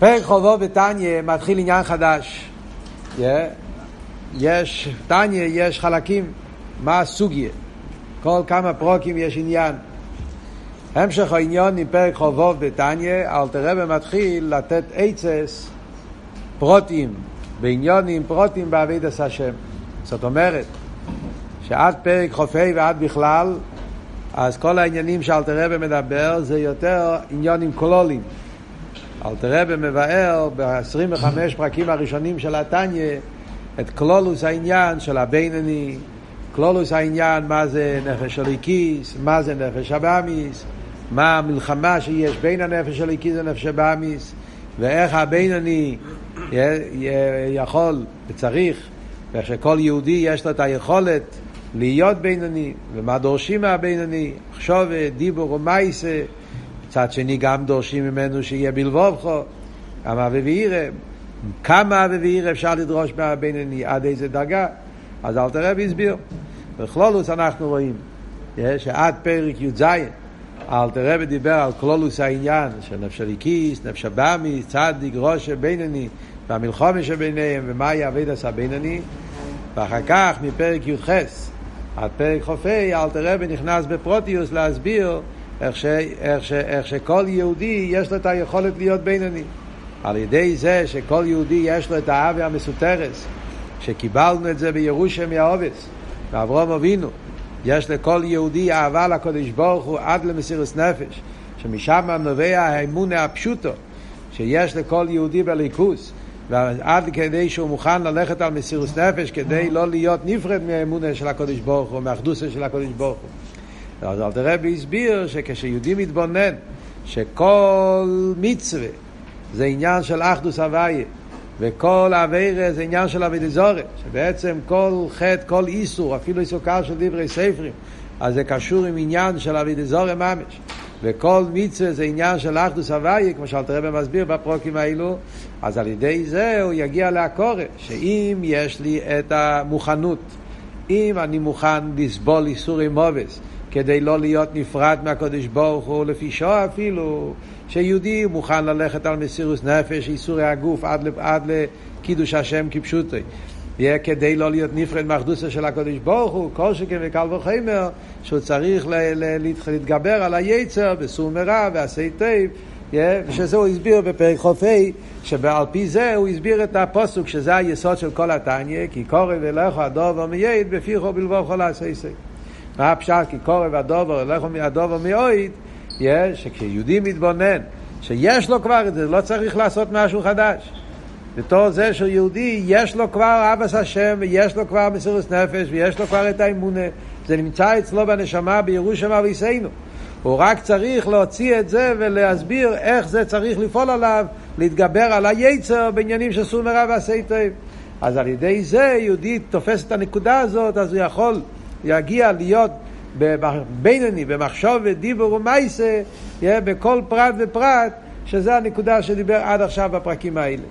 פרק חובו בתניא מתחיל עניין חדש. יש, תניא יש חלקים, מה הסוגיה. כל כמה פרוקים יש עניין. המשך העניין עם פרק חובוב בתניא, אלתר רבי מתחיל לתת עצס פרוטים, בעניונים פרוטים בעבידת השם. זאת אומרת, שעד פרק חופי ועד בכלל, אז כל העניינים שאלתר רבי מדבר זה יותר עניונים קולולים. אלתר רבי מבאר ב-25 פרקים הראשונים של התניא את כלולוס העניין של הבינני, כלולוס העניין מה זה נפש הליקיס, מה זה נפש הבאמיס, מה המלחמה שיש בין הנפש הליקיס לנפש הבאמיס, ואיך הבינני יכול וצריך, ואיך שכל יהודי יש לו את היכולת להיות בינוני, ומה דורשים מהבינוני, מחשובת, דיבור ומייסה, מצד שני גם דורשים ממנו שיהיה בלבובכו, אמה ווירא, כמה ווירא אפשר לדרוש מהבינוני, עד איזה דרגה, אז אל תראה והסביר. בכלולוס אנחנו רואים שעד פרק י"ז אל תראה ודיבר על כלולוס העניין של נפש הליקיס, נפש הבאמיס, צדיק, ראש בינוני, והמלחומה שביניהם, ומהי אבידס הבינוני, ואחר כך מפרק י"ח עד פרק חופי, אל תראה ונכנס בפרוטיוס להסביר איך, ש, איך, ש, איך שכל יהודי יש לו את היכולת להיות בינוני. על ידי זה שכל יהודי יש לו את האבי המסותרס, שקיבלנו את זה בירושם מהעובס, ואברום אבינו, יש לכל יהודי אהבה לקודש ברוך הוא עד למסירות נפש, שמשם נובע האמונה הפשוטו, שיש לכל יהודי בליכוס, ועד כדי שהוא מוכן ללכת על מסירות נפש כדי לא להיות נפרד מהאמונה של הקודש ברוך הוא, מהאחדוסה של הקודש ברוך הוא. אז אלתר רבי הסביר שכשיהודי מתבונן שכל מצווה זה עניין של אחדוס הוויה וכל אביירה זה עניין של אבי שבעצם כל חטא, כל איסור, אפילו איסור קר של דברי ספרים אז זה קשור עם עניין של אבי דזורת ממש. וכל מצווה זה עניין של אחדוס הוויה, כמו שאלתר רבי מסביר בפרוקים האלו, אז על ידי זה הוא יגיע לעקורת, שאם יש לי את המוכנות, אם אני מוכן לסבול ייסורי מוות, כדי לא להיות נפרד מהקדוש ברוך הוא, לפי שעה אפילו, שיהודי מוכן ללכת על מסירות נפש, ייסורי הגוף, עד, עד לקידוש השם כפשוטו. יהיה כדי לא להיות נפרד מאחדותו של הקדוש ברוך הוא, כל שכן וקל וחומר, שהוא צריך להתגבר על היצר בסור מרע ועשה טוב, ושזה הוא הסביר בפרק חופי, שעל פי זה הוא הסביר את הפסוק, שזה היסוד של כל התניא, כי קרוב אליך הדבר מאוד, בפיך ובלבבך לעשותו. מה הפשט? כי קורא והדובר, ולך הדובר מייד, שכשיהודי מתבונן, שיש לו כבר את זה, לא צריך לעשות משהו חדש. בתור זה שהוא יהודי, יש לו כבר אבס השם, ויש לו כבר מסירות נפש, ויש לו כבר את האמונה. זה נמצא אצלו בנשמה בירושם אביסנו. הוא רק צריך להוציא את זה ולהסביר איך זה צריך לפעול עליו, להתגבר על היצר בעניינים של סור מרע ועשי טוב. אז על ידי זה יהודי תופס את הנקודה הזאת, אז הוא יכול להגיע להיות בינוני, במחשוב ודיבור ומייסה, בכל פרט ופרט, שזה הנקודה שדיבר עד עכשיו בפרקים האלה.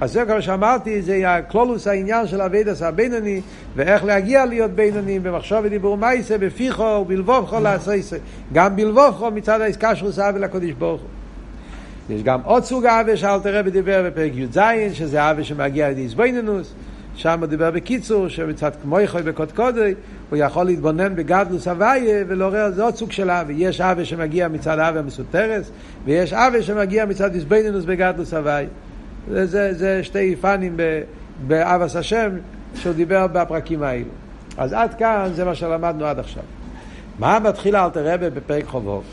אז זה כמו שאמרתי, זה כלולוס העניין של אבידס הבינוני, ואיך להגיע להיות בינוני במחשוב ודיבור מייסה, בפיחו ובלבובכו לעשייסה. גם בלבובכו מצד של סבא לקודש ברוך הוא. יש גם עוד סוג אבי שאלתר רבי דיבר בפרק י"ז, שזה אבי שמגיע לידי איזבנינוס, שם הוא דיבר בקיצור, שמצד כמו יכול בקודקודי, הוא יכול להתבונן בגדלוס הוויה ולעורר, זה עוד סוג של אבי. יש אבי שמגיע מצד אבי המסותרס, ויש אבי שמגיע מצד איזבנינוס בגדלוס הוויה. זה, זה, זה שתי פנים באבס השם שהוא דיבר בפרקים האלו. אז עד כאן זה מה שלמדנו עד עכשיו. מה מתחיל אלתר רבה בפרק חובוב?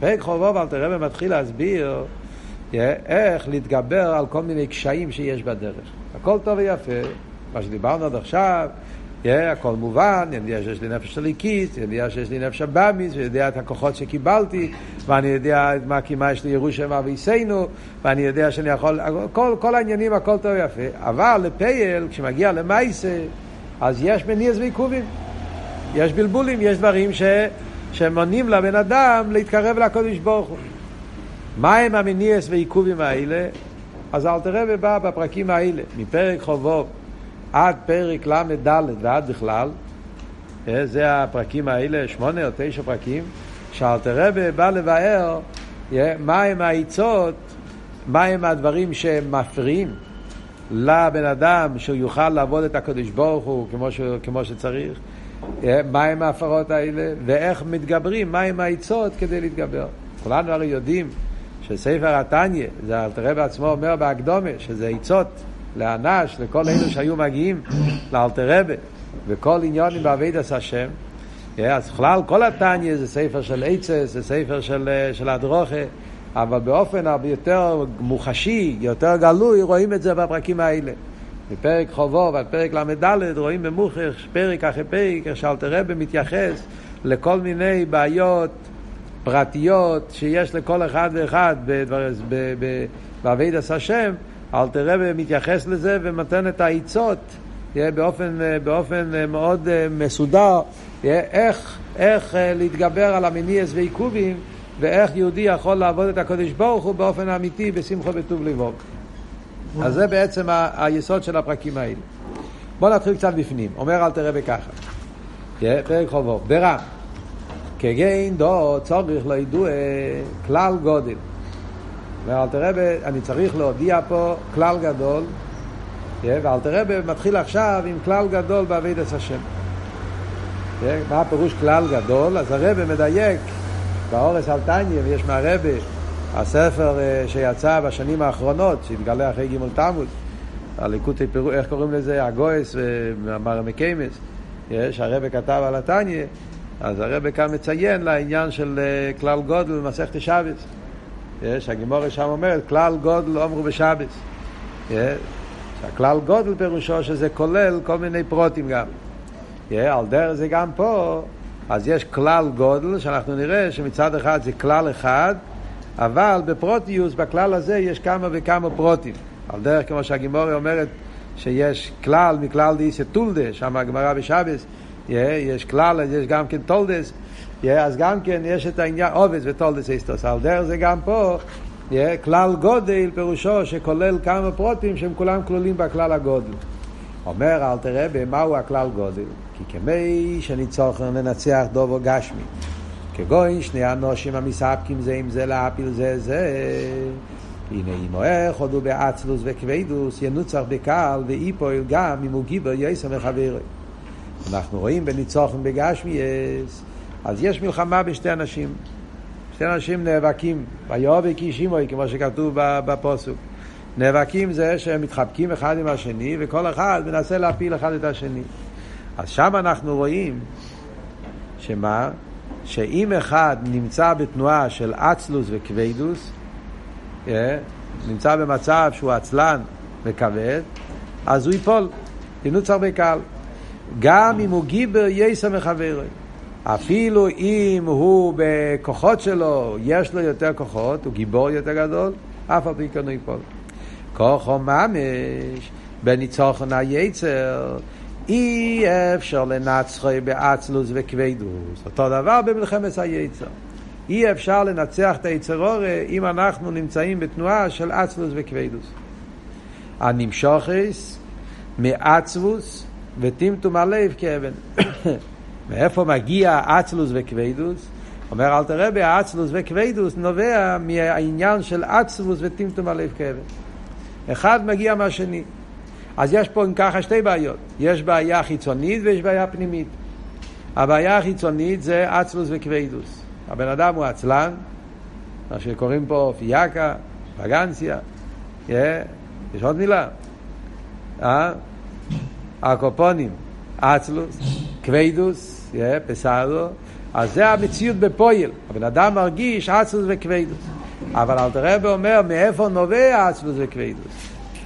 פרק חובוב אלתר רבה מתחיל להסביר איך להתגבר על כל מיני קשיים שיש בדרך. הכל טוב ויפה, מה שדיברנו עד עכשיו, Yeah, הכל מובן, אני יודע שיש לי נפש הליקיס, אני יודע שיש לי נפש הבאמיס, ואני יודע את הכוחות שקיבלתי, ואני יודע מה קימה יש לי ירושם אביסנו, ואני יודע שאני יכול, כל, כל העניינים הכל טוב ויפה. אבל לפייל, כשמגיע למייסה, אז יש מניעס ועיכובים. יש בלבולים, יש דברים ש, שמונעים לבן אדם להתקרב לקודש ברוך הוא. מהם המניעס ועיכובים האלה? אז אל תראה ובא בפרקים האלה, מפרק חובוב. עד פרק ל"ד ועד בכלל, אה, זה הפרקים האלה, שמונה או תשע פרקים, שאלתר רבי בא לבאר מהם העצות מהם הדברים שמפריעים לבן אדם שהוא יוכל לעבוד את הקדוש ברוך הוא כמו, ש, כמו שצריך, מהם ההפרות האלה, ואיך מתגברים, מהם העצות כדי להתגבר. כולנו הרי יודעים שספר התניא, זה אלתר בעצמו אומר בהקדומה, שזה עצות לאנש, לכל אלו שהיו מגיעים לאלתר רבה, וכל עניונים בעבידת השם. אז בכלל כל התניא זה ספר של עצס, זה ספר של, של הדרוכה, אבל באופן הרבה יותר מוחשי, יותר גלוי, רואים את זה בפרקים האלה. בפרק חובו ועד פרק ל"ד רואים במוכר, פרק אחרי פרק, איך שאלתר רבי מתייחס לכל מיני בעיות פרטיות שיש לכל אחד ואחד בעבידת השם, אלתר רבי מתייחס לזה ונותן את העצות באופן, באופן מאוד מסודר, איך, איך להתגבר על המניעס ועיכובים ואיך יהודי יכול לעבוד את הקודש ברוך הוא באופן אמיתי בשמחו וטוב לבוב. אז זה בעצם היסוד של הפרקים האלה. בואו נתחיל קצת בפנים. אומר אל תראה בככה. פרק חובו. ברם. כגין דו צורך לא ידוע כלל גודל. אומר אל תראה, אני צריך להודיע פה כלל גדול, ואל תראה, מתחיל עכשיו עם כלל גדול בעבידת השם. מה הפירוש כלל גדול? אז הרב מדייק באורס על תניא, ויש מהרבה הספר שיצא בשנים האחרונות, שהתגלה אחרי גימול תמוז, הליקוטי פירוש, איך קוראים לזה? הגויס ומרמקיימס, שהרבה כתב על התניא, אז הרבה כאן מציין לעניין של כלל גודל במסכת שבס. שהגימורה שם אומרת, כלל גודל אומרו בשבס. שהכלל גודל פירושו שזה כולל כל מיני פרוטים גם. על דרך זה גם פה, אז יש כלל גדול, שאנחנו נראה שמצד אחד זה כלל אחד, אבל בפרטיות, בכלל הזה, יש כמה וכמה פרטים. על דרך כמו שהגמרא אומרת, שיש כלל מכלל דאיכא תולדה, שם הגמרא בשבת, יש כלל, יש גם כן תולדות, אז גם כן יש את העניין, אבות ותולדות איסטוס. על דרך זה גם פה, כלל גדול פירושו שכולל כמה פרטים שהם כולם כלולים בכלל הגדול. אומר אל תראה במהו הכלל גודל, כי כמי שניצוחן לנצח דובו גשמי, כגון שני אנושים המספקים זה עם זה להפיל זה זה, הנה אם איך הודו באצלוס וכבדוס ינוצח בקהל ואי פועל גם אם הוא גיבר יסר מחברו. אנחנו רואים בניצוחן בגשמי אז יש מלחמה בשתי אנשים. שתי אנשים נאבקים, ויאבק איש אימוי, כמו שכתוב בפוסוק. נאבקים זה שהם מתחבקים אחד עם השני, וכל אחד מנסה להפיל אחד את השני. אז שם אנחנו רואים שמה? שאם אחד נמצא בתנועה של אצלוס וכבדוס, נמצא במצב שהוא עצלן וכבד, אז הוא ייפול, ינוץ הרבה קל. גם אם הוא גיבר יסר מחברו. אפילו אם הוא בכוחות שלו, יש לו יותר כוחות, הוא גיבור יותר גדול, אף על פי כן הוא ייפול. כוחו ממש בניצוחן היצר אי אפשר לנצחו באצלוס וכבדוס. אותו דבר במלחמת היצר. אי אפשר לנצח את היצרורי אם אנחנו נמצאים בתנועה של אצלוס וכבדוס. הנמשוכס מעצבוס וטמטום הלב כאבן. מאיפה מגיע אצלוס וכבדוס? אומר אל תראה באצלוס וכבדוס נובע מהעניין של עצבוס וטמטום הלב כאבן. אחד מגיע מהשני. אז יש פה אם ככה שתי בעיות. יש בעיה חיצונית ויש בעיה פנימית. הבעיה החיצונית זה אצלוס וכבדוס. הבן אדם הוא עצלן, מה שקוראים פה פייקה, פגנציה, yeah, יש עוד מילה, אה? הקופונים, אצלוס, כבדוס, yeah, פסאדו, אז זה המציאות בפועל. הבן אדם מרגיש אצלוס וכבדוס. אבל אלתר רבי אומר, מאיפה נובע עצבוס וכבדוס?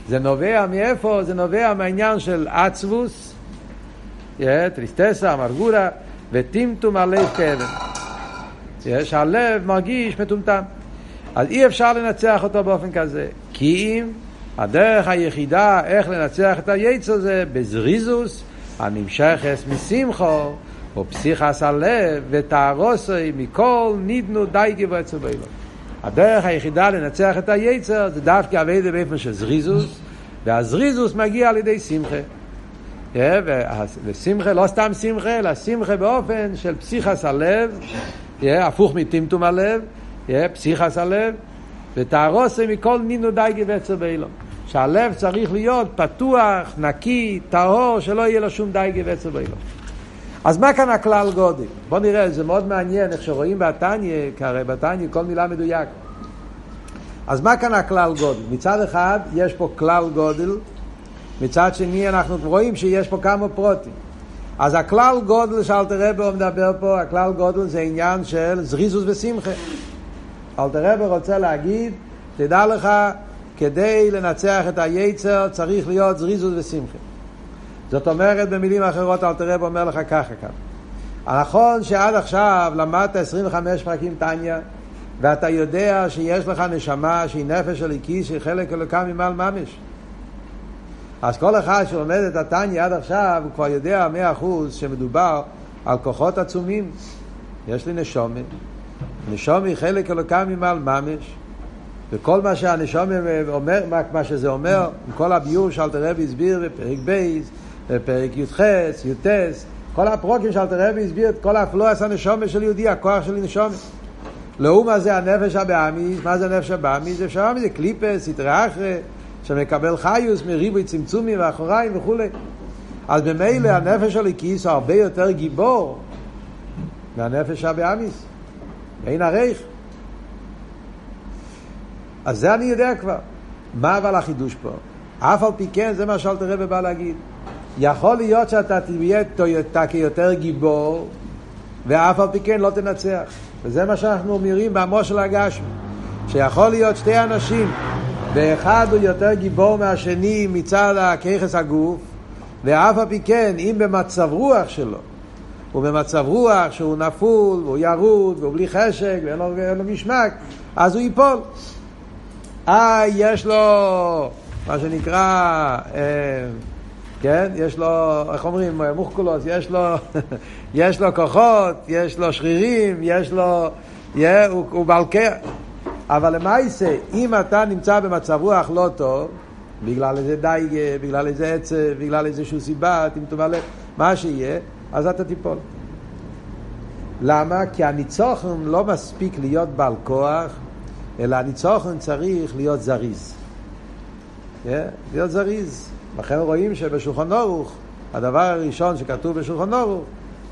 זה נובע מאיפה? זה נובע מהעניין של עצבוס, טריסטסה, אמרגורה, וטמטום הלב כאבן. שהלב מרגיש מטומטם. אז אי אפשר לנצח אותו באופן כזה. כי אם הדרך היחידה איך לנצח את היצר זה בזריזוס הנמשכס משמחו או פסיכס הלב ותהרוסי מכל נידנו די גבוה אצל באילון. הדרך היחידה לנצח את היצר זה דווקא אביידה באופן של זריזוס, והזריזוס מגיע על ידי שמחה. ושמחה, לא סתם שמחה, אלא שמחה באופן של פסיכס הלב, הפוך מטמטום הלב, פסיכס הלב, ותהרוסם מכל נינו דייגי ועצר באילום. שהלב צריך להיות פתוח, נקי, טהור, שלא יהיה לו שום דייגי ועצר באילום. אז מה כאן הכלל גודל? בואו נראה, זה מאוד מעניין איך שרואים בתניא, כי הרי בתניא כל מילה מדויק. אז מה כאן הכלל גודל? מצד אחד יש פה כלל גודל, מצד שני אנחנו רואים שיש פה כמה פרוטים. אז הכלל גודל שאלתר רבי מדבר פה, הכלל גודל זה עניין של זריזוס ושמחה. אלתר רבי רוצה להגיד, תדע לך, כדי לנצח את היצר צריך להיות זריזוס ושמחה. זאת אומרת, במילים אחרות, אלתר רבי אומר לך ככה כאן. נכון שעד עכשיו למדת 25 פרקים טניה, ואתה יודע שיש לך נשמה שהיא נפש הליקי, שהיא חלק אלוקה ממעל ממש. אז כל אחד שלומד את התניא עד עכשיו, הוא כבר יודע מאה אחוז שמדובר על כוחות עצומים. יש לי נשמה, נשמה היא חלק אלוקה ממעל ממש, וכל מה שהנשמה אומר, מה שזה אומר, עם כל הביאור שאלטר רבי הסביר בפרק בייס, בפרק י"ח, י"ט, כל הפרקים שאלטר רבי הסביר את כל הפלאת הנשמה של יהודי, הכוח של נשמה. לעומת זה הנפש הבהמית, מה זה הנפש הבהמית? זה שבהמית זה קליפות, סטרא אחרא, שמקבל חיות מריבוי צמצומים ואחוריים וכולי. אז במילא הנפש הליקיס הוא הרבה יותר גיבור מהנפש הבאמיס. אין עריך. אז זה אני יודע כבר. מה אבל החידוש פה? אף על פי כן, זה מה שאלתר רבי בא להגיד. יכול להיות שאתה תהיה כיותר גיבור, ואף על פי כן לא תנצח. וזה מה שאנחנו אומרים בעמו של הגשמי. שיכול להיות שתי אנשים, ואחד הוא יותר גיבור מהשני מצד הככס הגוף, ואף על פי כן, אם במצב רוח שלו, הוא במצב רוח שהוא נפול, והוא ירוד, והוא בלי חשק, ואין לו, לו משמק, אז הוא ייפול. אה, יש לו, מה שנקרא, אה, כן? יש לו, איך אומרים, מוחקולוס, יש לו, יש לו כוחות, יש לו שרירים, יש לו, yeah, הוא, הוא בעל קר. אבל למעשה, אם אתה נמצא במצב רוח לא טוב, בגלל איזה דייגה, בגלל איזה עצב, בגלל איזושהי סיבה, טמטום לב, מה שיהיה, אז אתה תיפול. למה? כי הניצוחן לא מספיק להיות בעל כוח, אלא הניצוחן צריך להיות זריז. Yeah, להיות זריז. לכן רואים שבשולחן אורוך, הדבר הראשון שכתוב בשולחן אורוך,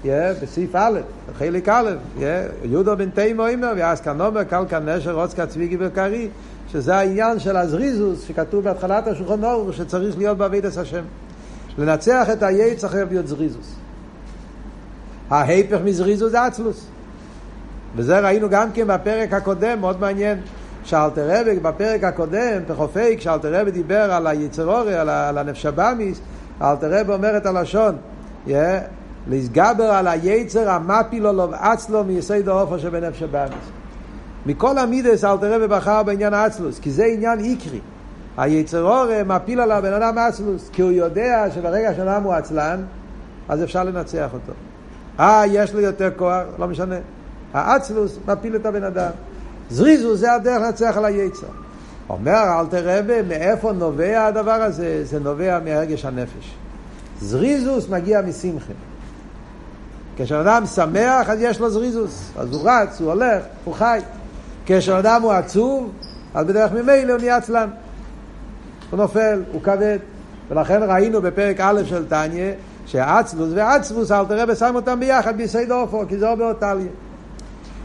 yeah, בסעיף א', חלק א', yeah, יהודו בן תימו אימר, ואז כאן אומר, קל כאן נשר, רוץ כצביגי וקרי, שזה העניין של הזריזוס שכתוב בהתחלת השולחן אורוך, שצריך להיות בעבידת השם. לנצח את היי צריך להיות זריזוס. ההיפך מזריזוס זה עצלוס. וזה ראינו גם כן בפרק הקודם, מאוד מעניין. שאלתר רבי בפרק הקודם, בחופי, כשאלתר רבי דיבר על היצרורי, על, על הנפש הבאמיס, אלתר רבי אומר את הלשון, yeah, להסגבר על היצר המפילו לו ועצלו מיסוד האופו שבנפש הבאמיס. מכל המידס אלתר רבי בחר בעניין האצלוס, כי זה עניין איקרי. היצרורי מפיל על הבן אדם אצלוס, כי הוא יודע שברגע שאדם הוא עצלן, אז אפשר לנצח אותו. אה, יש לו יותר כוח, לא משנה. האצלוס מפיל את הבן אדם. זריזו זה הדרך לנצח על היצר. אומר אל תרבה, מאיפה נובע הדבר הזה? זה נובע מהרגש הנפש. זריזוס מגיע משמחה. כשאדם שמח, אז יש לו זריזוס. אז הוא רץ, הוא הולך, הוא חי. כשאדם הוא עצוב, אז בדרך ממילא הוא נהיה עצלן. הוא נופל, הוא כבד. ולכן ראינו בפרק א' של טניה, שעצלוס ועצבוס, אל תראה ושם אותם ביחד ביסי דופו, כי זה עובר טליה.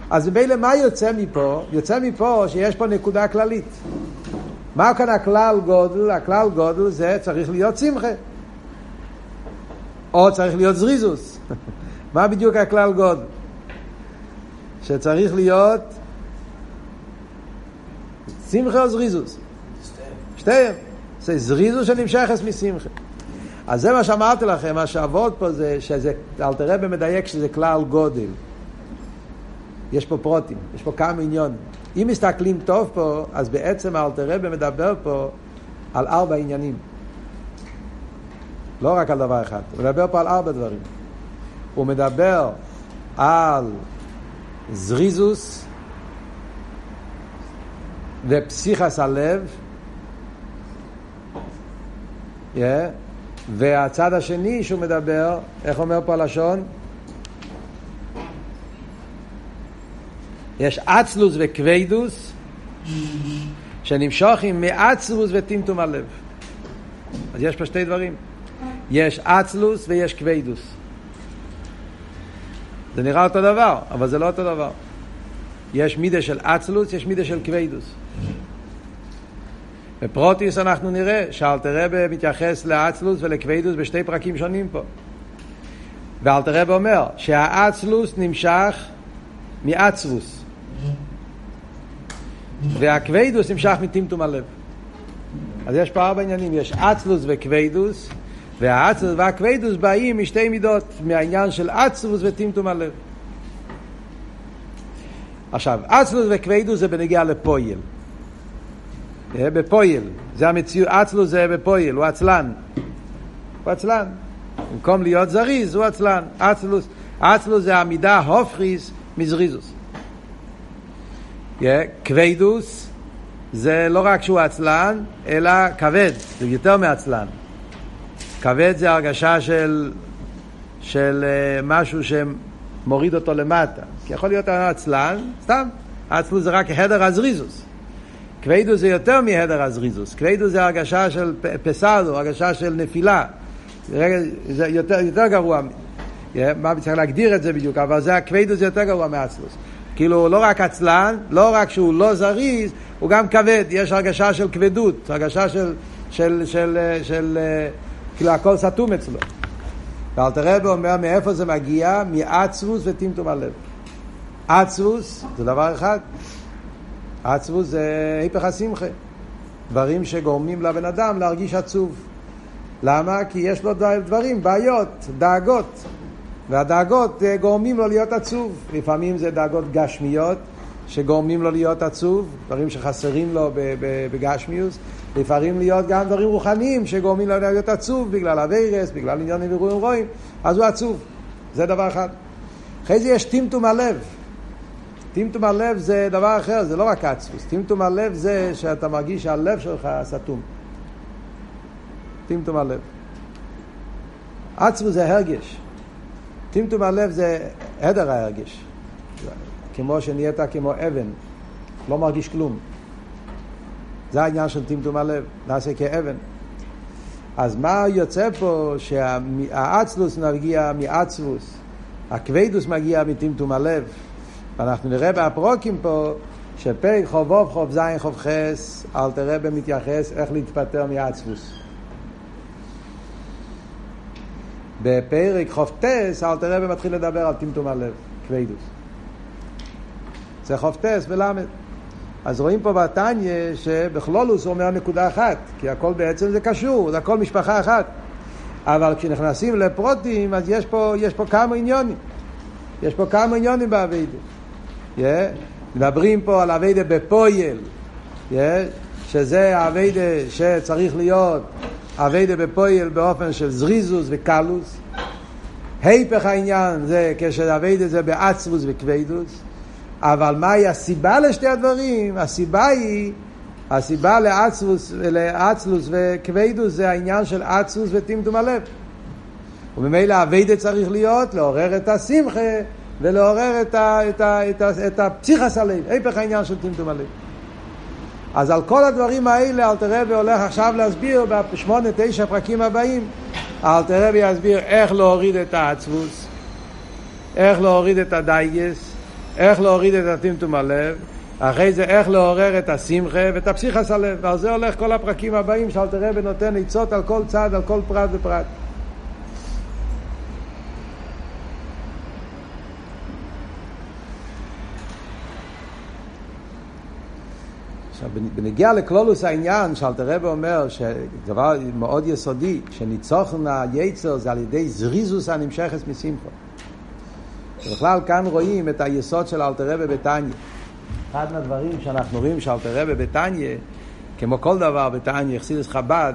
אז מילא מה יוצא מפה? יוצא מפה שיש פה נקודה כללית. מה כאן הכלל גודל? הכלל גודל זה צריך להיות שמחה. או צריך להיות זריזוס. מה בדיוק הכלל גודל? שצריך להיות שמחה או זריזוס? שתיהם. זה זריזוס שנמשכת משמחה. אז זה מה שאמרתי לכם, מה שעבוד פה זה שזה, אל תראה במדייק שזה כלל גודל. יש פה פרוטים, יש פה כמה עניונים. אם מסתכלים טוב פה, אז בעצם אלתר רבי מדבר פה על ארבע עניינים. לא רק על דבר אחד, הוא מדבר פה על ארבע דברים. הוא מדבר על זריזוס ופסיכס הלב, yeah. והצד השני שהוא מדבר, איך אומר פה הלשון? יש אצלוס וכביידוס, שנמשכים מעצלוס וטמטום הלב. אז יש פה שתי דברים. יש אצלוס ויש כבדוס. זה נראה אותו דבר, אבל זה לא אותו דבר. יש מידה של אצלוס, יש מידה של כבדוס. בפרוטיס אנחנו נראה שאלתרבה מתייחס לאצלוס ולכבדוס בשתי פרקים שונים פה. ואלתרבה אומר שהאצלוס נמשך מאצלוס והכבדוס נמשך מטמטום הלב. אז יש פה ארבע עניינים, יש אצלוס וכבדוס והאצלוס והכבדוס באים משתי מידות, מהעניין של אצלוס וטמטום הלב. עכשיו, אצלוס וכבדוס זה בנגיעה לפויל. בפויל, זה המציאות, אצלוס זה בפויל, הוא עצלן. הוא עצלן. במקום להיות זריז, הוא עצלן. אצלוס, אצלוס זה המידה הופכיס מזריזוס. כבדוס זה לא רק שהוא עצלן, אלא כבד, זה יותר מעצלן. כבד זה הרגשה של, של uh, משהו שמוריד אותו למטה. כי יכול להיות עצלן, סתם, עצלוס זה רק הדר הזריזוס. כבדוס זה יותר מהדר הזריזוס. כבדוס זה הרגשה של פסלו, הרגשה של נפילה. זה יותר, יותר גרוע. מה צריך להגדיר את זה בדיוק, אבל זה הכבדוס זה יותר גרוע מעצלוס. כאילו לא רק עצלן, לא רק שהוא לא זריז, הוא גם כבד, יש הרגשה של כבדות, הרגשה של, של, של, של, של כאילו הכל סתום אצלו. ואלתר רבי אומר מאיפה זה מגיע? מעצבוס וטמטום הלב. עצבוס זה דבר אחד, עצבוס זה היפך השמחה. דברים שגורמים לבן אדם להרגיש עצוב. למה? כי יש לו דברים, בעיות, דאגות. והדאגות אה, גורמים לו להיות עצוב. לפעמים זה דאגות גשמיות שגורמים לו להיות עצוב, דברים שחסרים לו בגשמיוס. לפעמים להיות גם דברים רוחניים שגורמים לו להיות עצוב בגלל אביירס, בגלל עניינים ורואים רואים, אז הוא עצוב. זה דבר אחד. אחרי זה יש טמטום הלב. טמטום הלב זה דבר אחר, זה לא רק עצבוס. טמטום הלב זה שאתה מרגיש שהלב שלך סתום. טמטום הלב. עצבוס זה הרגש. טמטום הלב זה עדר ההרגש. כמו שנהיית כמו אבן, לא מרגיש כלום. זה העניין של טמטום הלב, נעשה כאבן. אז מה יוצא פה שהאצלוס מגיע מעצבוס, הכבדוס מגיע מטמטום הלב. ואנחנו נראה בהפרוקים פה שפרק חובוב חוב זין חוב חס, אל תראה במתייחס איך להתפטר מעצבוס. בפרק חוב טס, אל תראה במתחיל לדבר על טמטום הלב, כבדוס. זה חוב טס ולמד. אז רואים פה בתניא שבכלולוס הוא אומר נקודה אחת, כי הכל בעצם זה קשור, זה הכל משפחה אחת. אבל כשנכנסים לפרוטים, אז יש פה, יש פה כמה עניונים. יש פה כמה עניונים באביידה. Yeah. מדברים פה על אביידה בפויל, yeah. שזה האביידה שצריך להיות אביידה בפויל באופן של זריזוס וקלוס. היפך העניין זה כשאביידה זה בעצבוס וכבדוס. אבל מהי הסיבה לשתי הדברים? הסיבה היא, הסיבה לאצלוס, לאצלוס וכבדוס זה העניין של אצלוס וטמטום הלב. וממילא אביידה צריך להיות לעורר את השמחה ולעורר את, ה, את, ה, את, את הפסיכס הלב, היפך העניין של טמטום הלב. אז על כל הדברים האלה אלתר רבי הולך עכשיו להסביר בשמונה, תשע פרקים הבאים. אלתר רבי יסביר איך להוריד את העצבוס, איך להוריד את הדייגס, איך להוריד את הטמטום הלב, אחרי זה איך לעורר את השמחה ואת הפסיכס הלב. ועל זה הולך כל הפרקים הבאים שאלתר רבי נותן עצות על כל צד, על כל פרט ופרט. עכשיו, בנגיע לכלולוס העניין, שאלתר רבי אומר שדבר מאוד יסודי, שניצוחן היצר זה על ידי זריזוס הנמשכת משמחו. בכלל כאן רואים את היסוד של אלתר רבי בתניא. אחד מהדברים שאנחנו רואים שאלתר רבי בתניא, כמו כל דבר בתניא, יחסידס חב"ד,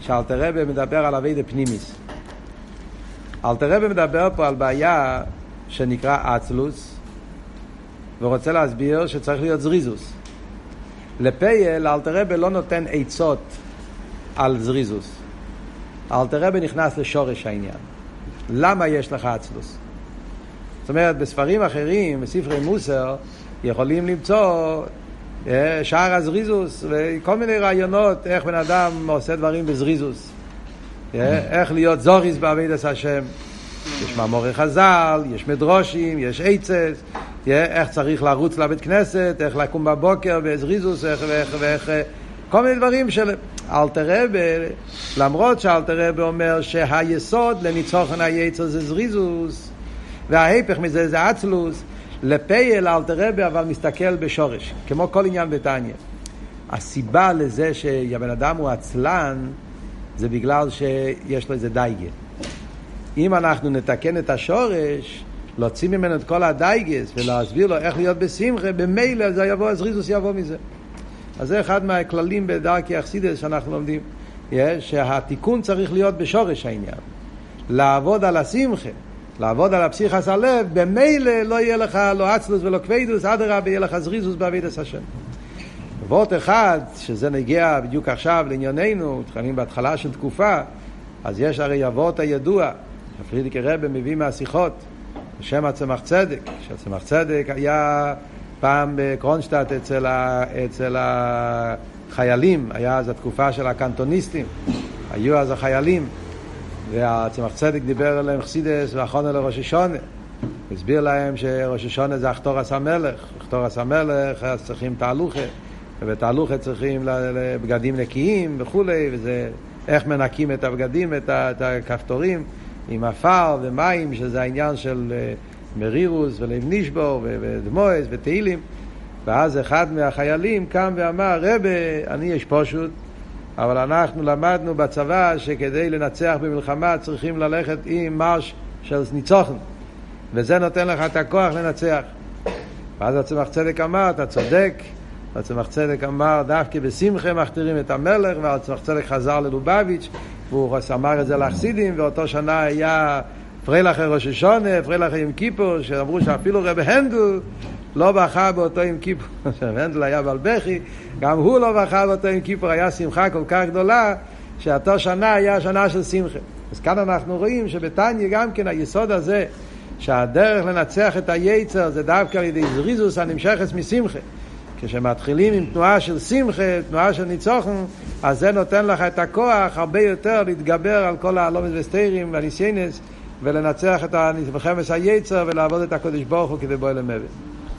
שאלתר רבי מדבר על אבי דפנימיס. אלתר רבי מדבר פה על בעיה שנקרא אצלוס, ורוצה להסביר שצריך להיות זריזוס. לפייל אלתר רבי לא נותן עצות על זריזוס. אלתר רבי נכנס לשורש העניין. למה יש לך אצלוס? זאת אומרת, בספרים אחרים, בספרי מוסר, יכולים למצוא אה, שער הזריזוס, וכל מיני רעיונות איך בן אדם עושה דברים בזריזוס. אה, איך להיות זוריס בעבידת השם. יש מאמורי חז"ל, יש מדרושים, יש עצס, איך צריך לרוץ לבית כנסת, איך לקום בבוקר בזריזוס, איך ואיך ואיך, כל מיני דברים של אלתר רבה, למרות שאלתר רבה אומר שהיסוד לניצוחן היצר זה זריזוס, וההפך מזה זה אצלוס, לפייל אלתר רבה אבל מסתכל בשורש, כמו כל עניין בתניא. הסיבה לזה שהבן אדם הוא עצלן זה בגלל שיש לו איזה דייגה. אם אנחנו נתקן את השורש, להוציא ממנו את כל הדייגס ולהסביר לו איך להיות בשמחה, במילא זה יבוא, הזריזוס יבוא מזה. אז זה אחד מהכללים בדרכי אכסידס שאנחנו לומדים, שהתיקון צריך להיות בשורש העניין. לעבוד על השמחה, לעבוד על הפסיכס הלב, במילא לא יהיה לך לא אצלוס ולא קווידוס, אדרבה יהיה לך זריזוס בעבידת השם. וורט אחד, שזה נגיע בדיוק עכשיו לענייננו, מתחילים בהתחלה של תקופה, אז יש הרי אבות הידוע, הפרידיקי רבי מביא מהשיחות, בשם הצמח צדק, שהצמח צדק היה פעם בקרונשטאט אצל, ה, אצל החיילים, היה אז התקופה של הקנטוניסטים, היו אז החיילים, והצמח צדק דיבר אליהם חסידס ואחרונה לראש השונה. הסביר להם שראש השונה זה אחתורס המלך, אחתורס המלך אז צריכים תהלוכה, ובתהלוכה צריכים בגדים נקיים וכולי, וזה איך מנקים את הבגדים, את הכפתורים. עם עפר ומים, שזה העניין של אה, מרירוס ולב נשבור ודמועס ותהילים. ואז אחד מהחיילים קם ואמר, רבה, אני יש פשוט, אבל אנחנו למדנו בצבא שכדי לנצח במלחמה צריכים ללכת עם מרש של ניצוחן, וזה נותן לך את הכוח לנצח. ואז הצמח צדק אמר, אתה צודק, הצמח צדק אמר, דווקא בשמחה מכתירים את המלך, והצמח צדק חזר ללובביץ', והוא אמר את זה לחסידים, ואותו שנה היה פריילחר ראש השונה, פריילחר יום כיפור, שאמרו שאפילו רב הנדל לא בכה באותו יום כיפור, הנדל היה בעל בכי, גם הוא לא בכה באותו יום כיפור, היה שמחה כל כך גדולה, שאותו שנה היה שנה של שמחה. אז כאן אנחנו רואים שבתניא גם כן היסוד הזה, שהדרך לנצח את היצר זה דווקא על ידי זריזוס הנמשכת משמחה. כשמתחילים עם תנועה של שמחה, תנועה של ניצוחן, אז זה נותן לך את הכוח הרבה יותר להתגבר על כל הלומד וסטיירים והניסיינס ולנצח את מלחמת היצר ולעבוד את הקודש ברוך הוא כדי בוא למוות.